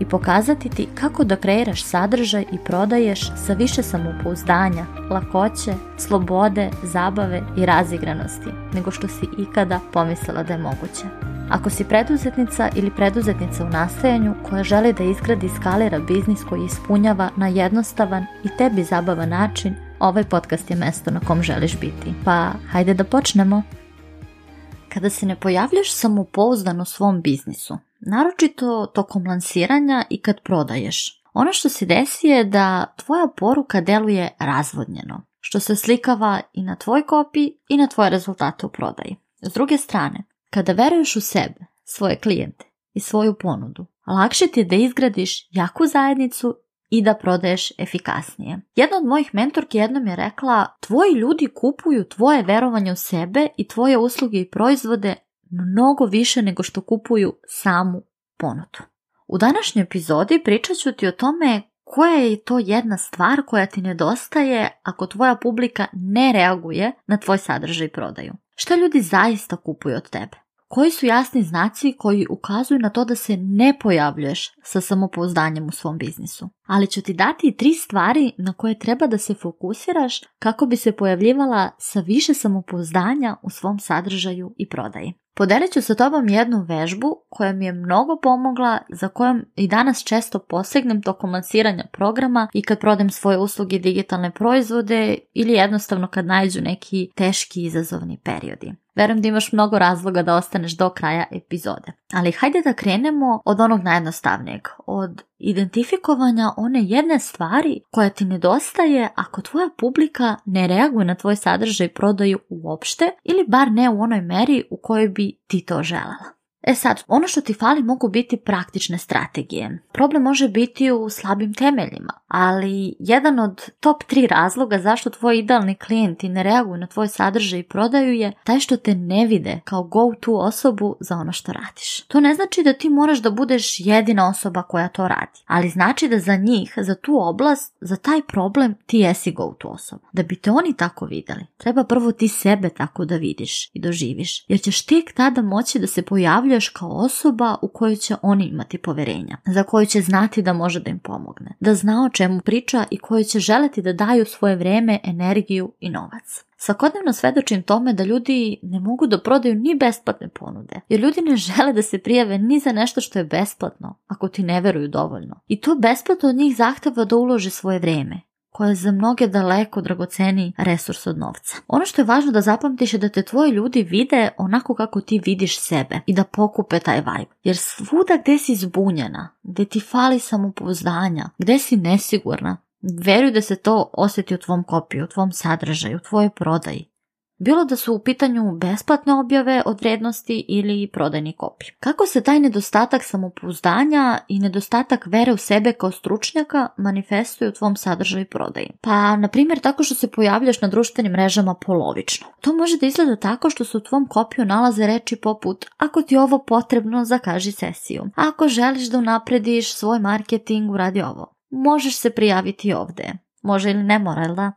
i pokazati ti kako da kreiraš sadržaj i prodaješ sa više samopouzdanja, lakoće, slobode, zabave i razigranosti nego što si ikada pomislila da je moguće. Ako si preduzetnica ili preduzetnica u nastajanju koja želi da izgradi i skalira biznis koji ispunjava na jednostavan i tebi zabavan način, ovaj podcast je mesto na kom želiš biti. Pa hajde da počnemo! Kada se ne pojavljaš samopouzdan u svom biznisu, naročito tokom lansiranja i kad prodaješ. Ono što se desi je da tvoja poruka deluje razvodnjeno, što se slikava i na tvoj kopiji i na tvoje rezultate u prodaji. S druge strane, kada veruješ u sebe, svoje klijente i svoju ponudu, lakše ti je da izgradiš jaku zajednicu i da prodaješ efikasnije. Jedna od mojih mentorki jednom je rekla, tvoji ljudi kupuju tvoje verovanje u sebe i tvoje usluge i proizvode mnogo više nego što kupuju samu ponudu. U današnjoj epizodi pričat ću ti o tome koja je to jedna stvar koja ti nedostaje ako tvoja publika ne reaguje na tvoj sadržaj i prodaju. Šta ljudi zaista kupuju od tebe? Koji su jasni znaci koji ukazuju na to da se ne pojavljuješ sa samopouzdanjem u svom biznisu? Ali ću ti dati i tri stvari na koje treba da se fokusiraš kako bi se pojavljivala sa više samopouzdanja u svom sadržaju i prodaji. Podelit ću sa tobom jednu vežbu koja mi je mnogo pomogla, za kojom i danas često posegnem tokom lansiranja programa i kad prodam svoje usluge digitalne proizvode ili jednostavno kad najđu neki teški izazovni periodi. Verujem da imaš mnogo razloga da ostaneš do kraja epizode. Ali hajde da krenemo od onog najjednostavnijeg, od identifikovanja one jedne stvari koja ti nedostaje ako tvoja publika ne reaguje na tvoj sadržaj prodaju uopšte ili bar ne u onoj meri u kojoj bi ti to želala. E sad, ono što ti fali mogu biti praktične strategije. Problem može biti u slabim temeljima, ali jedan od top 3 razloga zašto tvoj idealni klijenti ne reaguju na tvoj sadržaj i prodaju je taj što te ne vide kao go-to osobu za ono što radiš. To ne znači da ti moraš da budeš jedina osoba koja to radi, ali znači da za njih, za tu oblast, za taj problem ti jesi go-to osoba. Da bi te oni tako vidjeli, treba prvo ti sebe tako da vidiš i doživiš, jer ćeš tek tada moći da se pojavljuje kao osoba u kojoj će oni imati poverenja, za koju će znati da može da im pomogne, da zna o čemu priča i koju će želiti da daju svoje vrijeme, energiju i novac. Svakodnevno svedočim tome da ljudi ne mogu da prodaju ni besplatne ponude, jer ljudi ne žele da se prijave ni za nešto što je besplatno, ako ti ne veruju dovoljno. I to besplatno od njih zahtjeva da ulože svoje vrijeme, koja je za mnoge daleko dragoceni resurs od novca. Ono što je važno da zapamtiš je da te tvoji ljudi vide onako kako ti vidiš sebe i da pokupe taj vibe. Jer svuda gdje si zbunjena, gdje ti fali samopouzdanja, gdje si nesigurna, veruj da se to osjeti u tvom kopiju, u tvom sadržaju, u tvojoj prodaji bilo da su u pitanju besplatne objave od vrednosti ili prodajni kopi. Kako se taj nedostatak samopouzdanja i nedostatak vere u sebe kao stručnjaka manifestuje u tvom sadržaju i prodaji? Pa, na primjer, tako što se pojavljaš na društvenim mrežama polovično. To može da izgleda tako što se u tvom kopiju nalaze reči poput ako ti je ovo potrebno, zakaži sesiju. Ako želiš da unaprediš svoj marketing, uradi ovo. Možeš se prijaviti ovde. Može ili ne mora, jel da?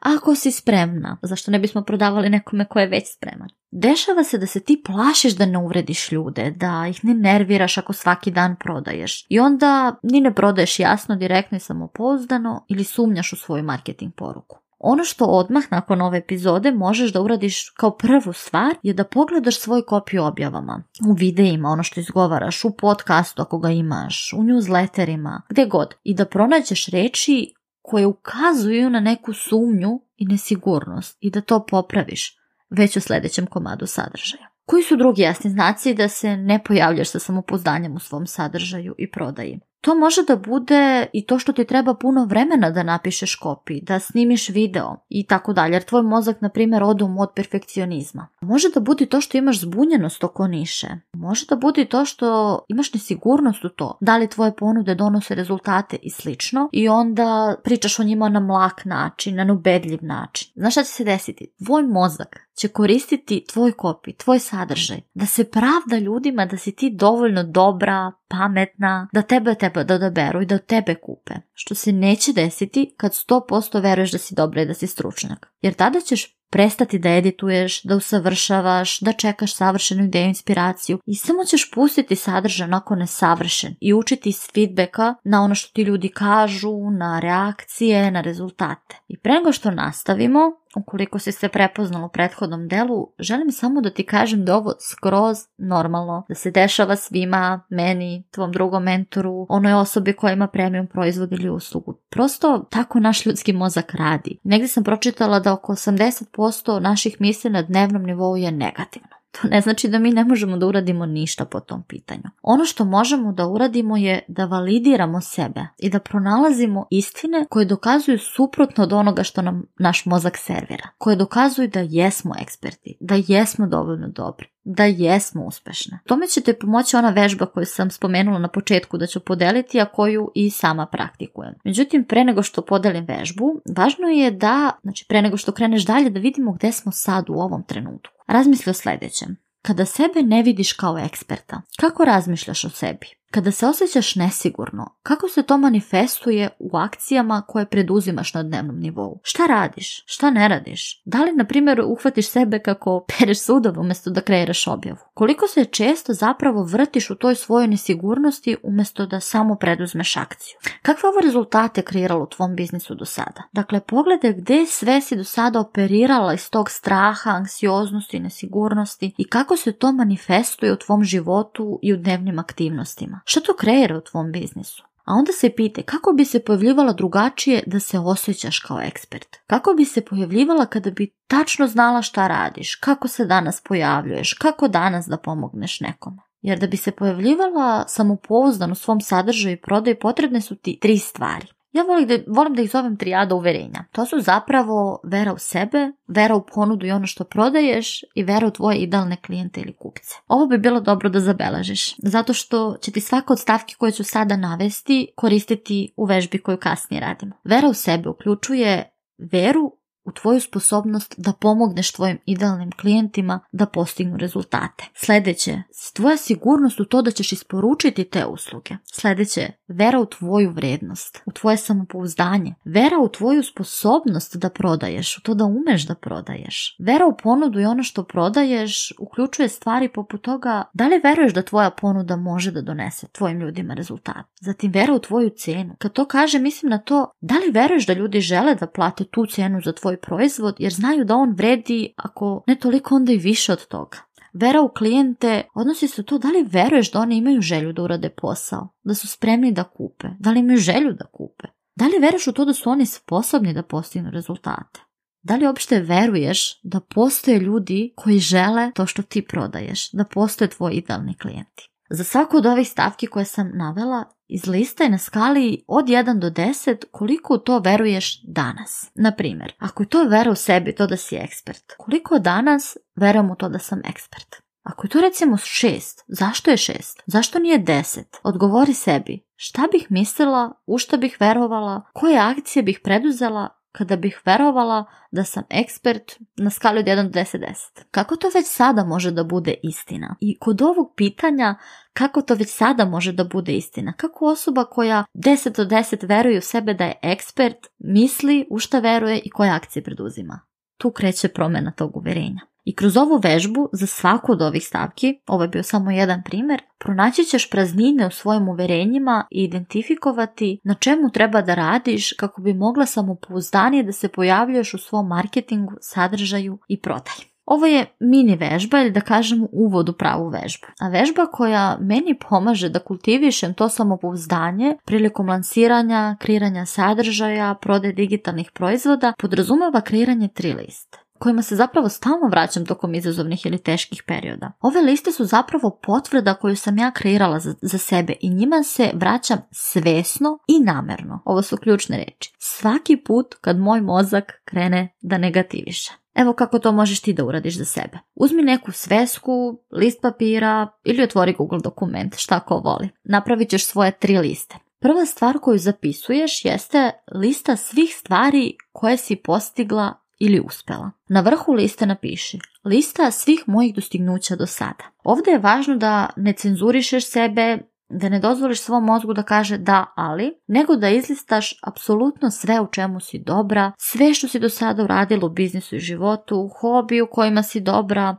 ako si spremna. Zašto ne bismo prodavali nekome ko je već spreman? Dešava se da se ti plašiš da ne uvrediš ljude, da ih ne nerviraš ako svaki dan prodaješ. I onda ni ne prodaješ jasno, direktno i samopouzdano ili sumnjaš u svoju marketing poruku. Ono što odmah nakon ove epizode možeš da uradiš kao prvu stvar je da pogledaš svoj kopiju objavama, u videima, ono što izgovaraš, u podcastu ako ga imaš, u newsletterima, gdje god i da pronađeš reči koje ukazuju na neku sumnju i nesigurnost i da to popraviš već u sljedećem komadu sadržaja. Koji su drugi jasni znaci da se ne pojavljaš sa samopoznanjem u svom sadržaju i prodaji? To može da bude i to što ti treba puno vremena da napišeš kopi, da snimiš video i tako dalje, jer tvoj mozak, na primjer, ode u mod perfekcionizma. Može da bude to što imaš zbunjenost oko niše. Može da bude to što imaš nesigurnost u to, da li tvoje ponude donose rezultate i slično i onda pričaš o njima na mlak način, na nubedljiv način. Znaš šta će se desiti? Tvoj mozak će koristiti tvoj kopij, tvoj sadržaj. Da se pravda ljudima da si ti dovoljno dobra, pametna, da tebe tebe da odaberu i da tebe kupe. Što se neće desiti kad 100% veruješ da si dobra i da si stručnjak. Jer tada ćeš prestati da edituješ, da usavršavaš, da čekaš savršenu ideju inspiraciju i samo ćeš pustiti sadržaj ne nesavršen i učiti iz feedbacka na ono što ti ljudi kažu, na reakcije, na rezultate. I pre nego što nastavimo, ukoliko si se prepoznalo u prethodnom delu, želim samo da ti kažem da ovo skroz normalno, da se dešava svima, meni, tvom drugom mentoru, onoj osobi koja ima premium proizvod ili uslugu. Prosto tako naš ljudski mozak radi. Negdje sam pročitala da oko 80 90% naših misli na dnevnom nivou je negativno. To ne znači da mi ne možemo da uradimo ništa po tom pitanju. Ono što možemo da uradimo je da validiramo sebe i da pronalazimo istine koje dokazuju suprotno od onoga što nam naš mozak servira, koje dokazuju da jesmo eksperti, da jesmo dovoljno dobri, da jesmo uspešne. Tome će te pomoći ona vežba koju sam spomenula na početku da ću podeliti, a koju i sama praktikujem. Međutim, pre nego što podelim vežbu, važno je da, znači pre nego što kreneš dalje, da vidimo gde smo sad u ovom trenutku. Razmisli o sljedećem. Kada sebe ne vidiš kao eksperta, kako razmišljaš o sebi? Kada se osjećaš nesigurno, kako se to manifestuje u akcijama koje preduzimaš na dnevnom nivou? Šta radiš? Šta ne radiš? Da li, na primjer, uhvatiš sebe kako pereš sudov umjesto da kreiraš objavu? Koliko se često zapravo vrtiš u toj svojoj nesigurnosti umjesto da samo preduzmeš akciju? Kakve ovo rezultate kreiralo u tvom biznisu do sada? Dakle, pogledaj gdje sve si do sada operirala iz tog straha, anksioznosti i nesigurnosti i kako se to manifestuje u tvom životu i u dnevnim aktivnostima. Što to kreira u tvom biznisu? A onda se pite kako bi se pojavljivala drugačije da se osjećaš kao ekspert. Kako bi se pojavljivala kada bi tačno znala šta radiš, kako se danas pojavljuješ, kako danas da pomogneš nekome. Jer da bi se pojavljivala samopouzdan u svom sadržaju i prodaju potrebne su ti tri stvari. Ja volim da, volim da ih zovem trijada uverenja. To su zapravo vera u sebe, vera u ponudu i ono što prodaješ i vera u tvoje idealne klijente ili kupce. Ovo bi bilo dobro da zabelažiš, zato što će ti svaka od stavki koje ću sada navesti koristiti u vežbi koju kasnije radimo. Vera u sebe uključuje veru u tvoju sposobnost da pomogneš tvojim idealnim klijentima da postignu rezultate. Sljedeće, tvoja sigurnost u to da ćeš isporučiti te usluge. Sljedeće, Vera u tvoju vrijednost, u tvoje samopouzdanje. Vera u tvoju sposobnost da prodaješ, u to da umeš da prodaješ. Vera u ponudu i ono što prodaješ uključuje stvari poput toga da li veruješ da tvoja ponuda može da donese tvojim ljudima rezultat. Zatim vera u tvoju cijenu. Kad to kaže, mislim na to da li veruješ da ljudi žele da plate tu cijenu za tvoj proizvod jer znaju da on vredi ako ne toliko onda i više od toga vera u klijente odnosi se to da li veruješ da oni imaju želju da urade posao, da su spremni da kupe, da li imaju želju da kupe. Da li veruješ u to da su oni sposobni da postignu rezultate? Da li uopšte veruješ da postoje ljudi koji žele to što ti prodaješ, da postoje tvoji idealni klijenti? Za svaku od ovih stavki koje sam navela, je na skali od 1 do 10 koliko u to veruješ danas. Na primjer, ako je to vera u sebi, to da si ekspert, koliko danas verujem u to da sam ekspert. Ako je to recimo šest, zašto je šest? Zašto nije deset? Odgovori sebi. Šta bih mislila, u što bih verovala, koje akcije bih preduzela kada bih verovala da sam ekspert na skali od 1 do 10, 10. Kako to već sada može da bude istina? I kod ovog pitanja kako to već sada može da bude istina? Kako osoba koja 10 od 10 veruje u sebe da je ekspert misli u šta veruje i koje akcije preduzima? Tu kreće promjena tog uvjerenja. I kroz ovu vežbu za svaku od ovih stavki, ovo je bio samo jedan primjer, pronaći ćeš praznine u svojim uverenjima i identifikovati na čemu treba da radiš kako bi mogla samopouzdanije da se pojavljuješ u svom marketingu, sadržaju i prodaji. Ovo je mini vežba ili da kažem uvod u pravu vežbu. A vežba koja meni pomaže da kultivišem to samopouzdanje prilikom lansiranja, kreiranja sadržaja, prode digitalnih proizvoda podrazumeva kreiranje tri liste kojima se zapravo stalno vraćam tokom izazovnih ili teških perioda. Ove liste su zapravo potvrda koju sam ja kreirala za, sebe i njima se vraćam svesno i namerno. Ovo su ključne reči. Svaki put kad moj mozak krene da negativiše. Evo kako to možeš ti da uradiš za sebe. Uzmi neku svesku, list papira ili otvori Google dokument, šta ko voli. Napravit ćeš svoje tri liste. Prva stvar koju zapisuješ jeste lista svih stvari koje si postigla ili uspela. Na vrhu liste napiši lista svih mojih dostignuća do sada. Ovdje je važno da ne cenzurišeš sebe, da ne dozvoliš svom mozgu da kaže da, ali, nego da izlistaš apsolutno sve u čemu si dobra, sve što si do sada uradila u biznisu i životu, hobiju u kojima si dobra,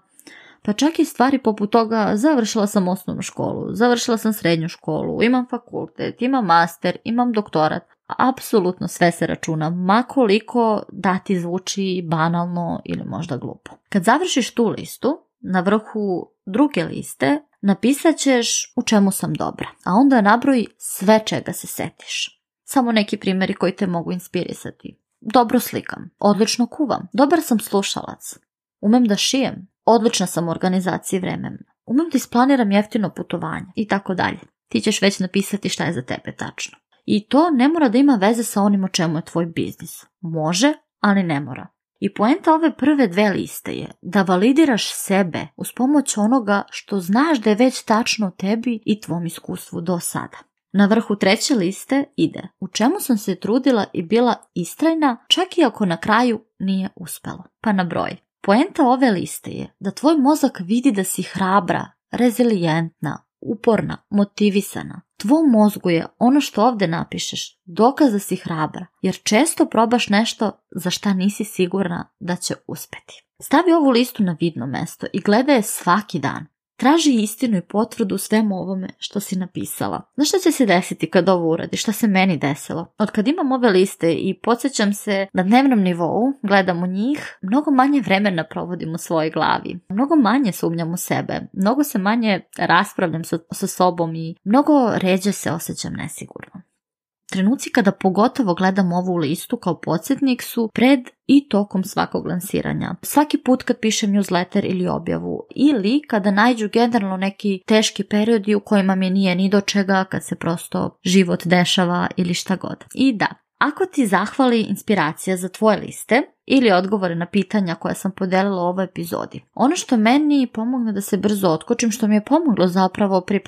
pa čak i stvari poput toga završila sam osnovnu školu, završila sam srednju školu, imam fakultet, imam master, imam doktorat apsolutno sve se računa, makoliko da ti zvuči banalno ili možda glupo. Kad završiš tu listu, na vrhu druge liste napisat ćeš u čemu sam dobra, a onda nabroji sve čega se setiš. Samo neki primjeri koji te mogu inspirisati. Dobro slikam, odlično kuvam, dobar sam slušalac, umem da šijem, odlična sam u organizaciji vremena, umem da isplaniram jeftino putovanje i tako dalje. Ti ćeš već napisati šta je za tebe tačno. I to ne mora da ima veze sa onim o čemu je tvoj biznis. Može, ali ne mora. I poenta ove prve dve liste je da validiraš sebe uz pomoć onoga što znaš da je već tačno tebi i tvom iskustvu do sada. Na vrhu treće liste ide u čemu sam se trudila i bila istrajna čak i ako na kraju nije uspelo. Pa na broj. Poenta ove liste je da tvoj mozak vidi da si hrabra, rezilijentna, uporna, motivisana. tvoj mozgu je ono što ovdje napišeš dokaz da si hrabra, jer često probaš nešto za šta nisi sigurna da će uspeti. Stavi ovu listu na vidno mesto i gledaj je svaki dan. Traži istinu i potvrdu svemu ovome što si napisala. Znaš što će se desiti kad ovo uradi? Šta se meni desilo? Od kad imam ove liste i podsjećam se na dnevnom nivou, gledam u njih, mnogo manje vremena provodim u svojoj glavi. Mnogo manje sumnjam u sebe. Mnogo se manje raspravljam sa, sa sobom i mnogo ređe se osjećam nesigurno. Trenuci kada pogotovo gledam ovu listu kao podsjetnik su pred i tokom svakog lansiranja. Svaki put kad pišem newsletter ili objavu ili kada najđu generalno neki teški periodi u kojima mi nije ni do čega kad se prosto život dešava ili šta god. I da, ako ti zahvali inspiracija za tvoje liste, ili odgovore na pitanja koja sam podelila u ovoj epizodi. Ono što meni pomogne da se brzo otkočim, što mi je pomoglo zapravo pri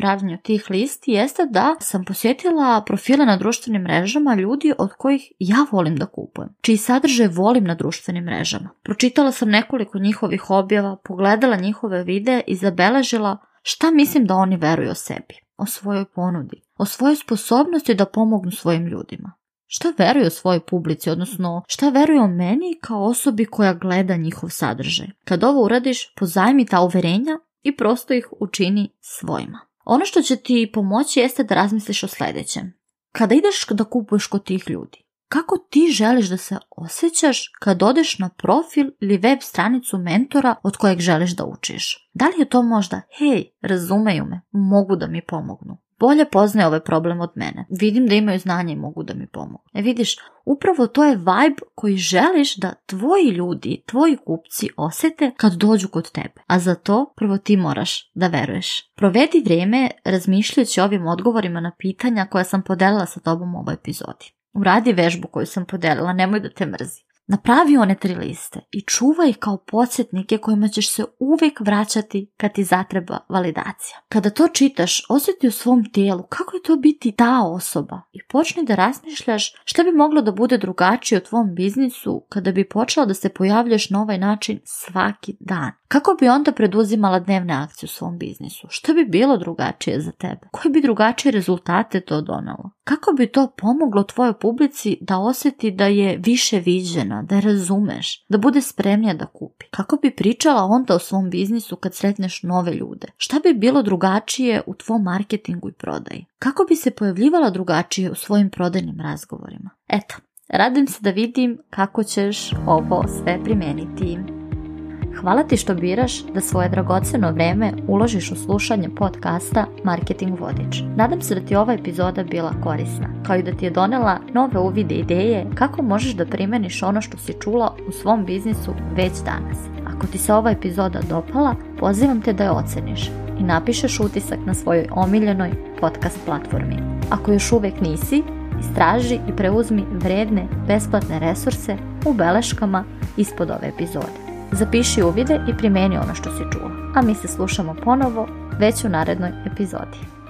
tih listi, jeste da sam posjetila profile na društvenim mrežama ljudi od kojih ja volim da kupujem, čiji sadržaj volim na društvenim mrežama. Pročitala sam nekoliko njihovih objava, pogledala njihove videe i zabeležila šta mislim da oni veruju o sebi, o svojoj ponudi, o svojoj sposobnosti da pomognu svojim ljudima šta veruje svojoj publici, odnosno šta veruje o meni kao osobi koja gleda njihov sadržaj. Kad ovo uradiš, pozajmi ta uverenja i prosto ih učini svojima. Ono što će ti pomoći jeste da razmisliš o sljedećem. Kada ideš da kupuješ kod tih ljudi, kako ti želiš da se osjećaš kad odeš na profil ili web stranicu mentora od kojeg želiš da učiš? Da li je to možda, hej, razumeju me, mogu da mi pomognu? bolje poznaje ovaj problem od mene. Vidim da imaju znanje i mogu da mi pomogu. E vidiš, upravo to je vibe koji želiš da tvoji ljudi, tvoji kupci osete kad dođu kod tebe. A za to prvo ti moraš da veruješ. Provedi vrijeme razmišljajući o ovim odgovorima na pitanja koja sam podelila sa tobom u ovoj epizodi. Uradi vežbu koju sam podelila, nemoj da te mrzi. Napravi one tri liste i čuvaj ih kao podsjetnike kojima ćeš se uvijek vraćati kad ti zatreba validacija. Kada to čitaš, osjeti u svom tijelu kako je to biti ta osoba i počni da razmišljaš što bi moglo da bude drugačije u tvom biznisu kada bi počela da se pojavljaš na ovaj način svaki dan. Kako bi onda preduzimala dnevne akcije u svom biznisu? Što bi bilo drugačije za tebe? Koje bi drugačije rezultate to donalo? Kako bi to pomoglo tvojoj publici da osjeti da je više viđena, da je razumeš, da bude spremnija da kupi? Kako bi pričala onda o svom biznisu kad sretneš nove ljude? Šta bi bilo drugačije u tvom marketingu i prodaji? Kako bi se pojavljivala drugačije u svojim prodajnim razgovorima? Eto, radim se da vidim kako ćeš ovo sve primijeniti. Hvala ti što biraš da svoje dragoceno vreme uložiš u slušanje podcasta Marketing Vodič. Nadam se da ti ova epizoda bila korisna, kao i da ti je donela nove uvide ideje kako možeš da primeniš ono što si čula u svom biznisu već danas. Ako ti se ova epizoda dopala, pozivam te da je oceniš i napišeš utisak na svojoj omiljenoj podcast platformi. Ako još uvek nisi, istraži i preuzmi vredne, besplatne resurse u beleškama ispod ove epizode. Zapiši uvide i primeni ono što si čuo, a mi se slušamo ponovo već u narednoj epizodi.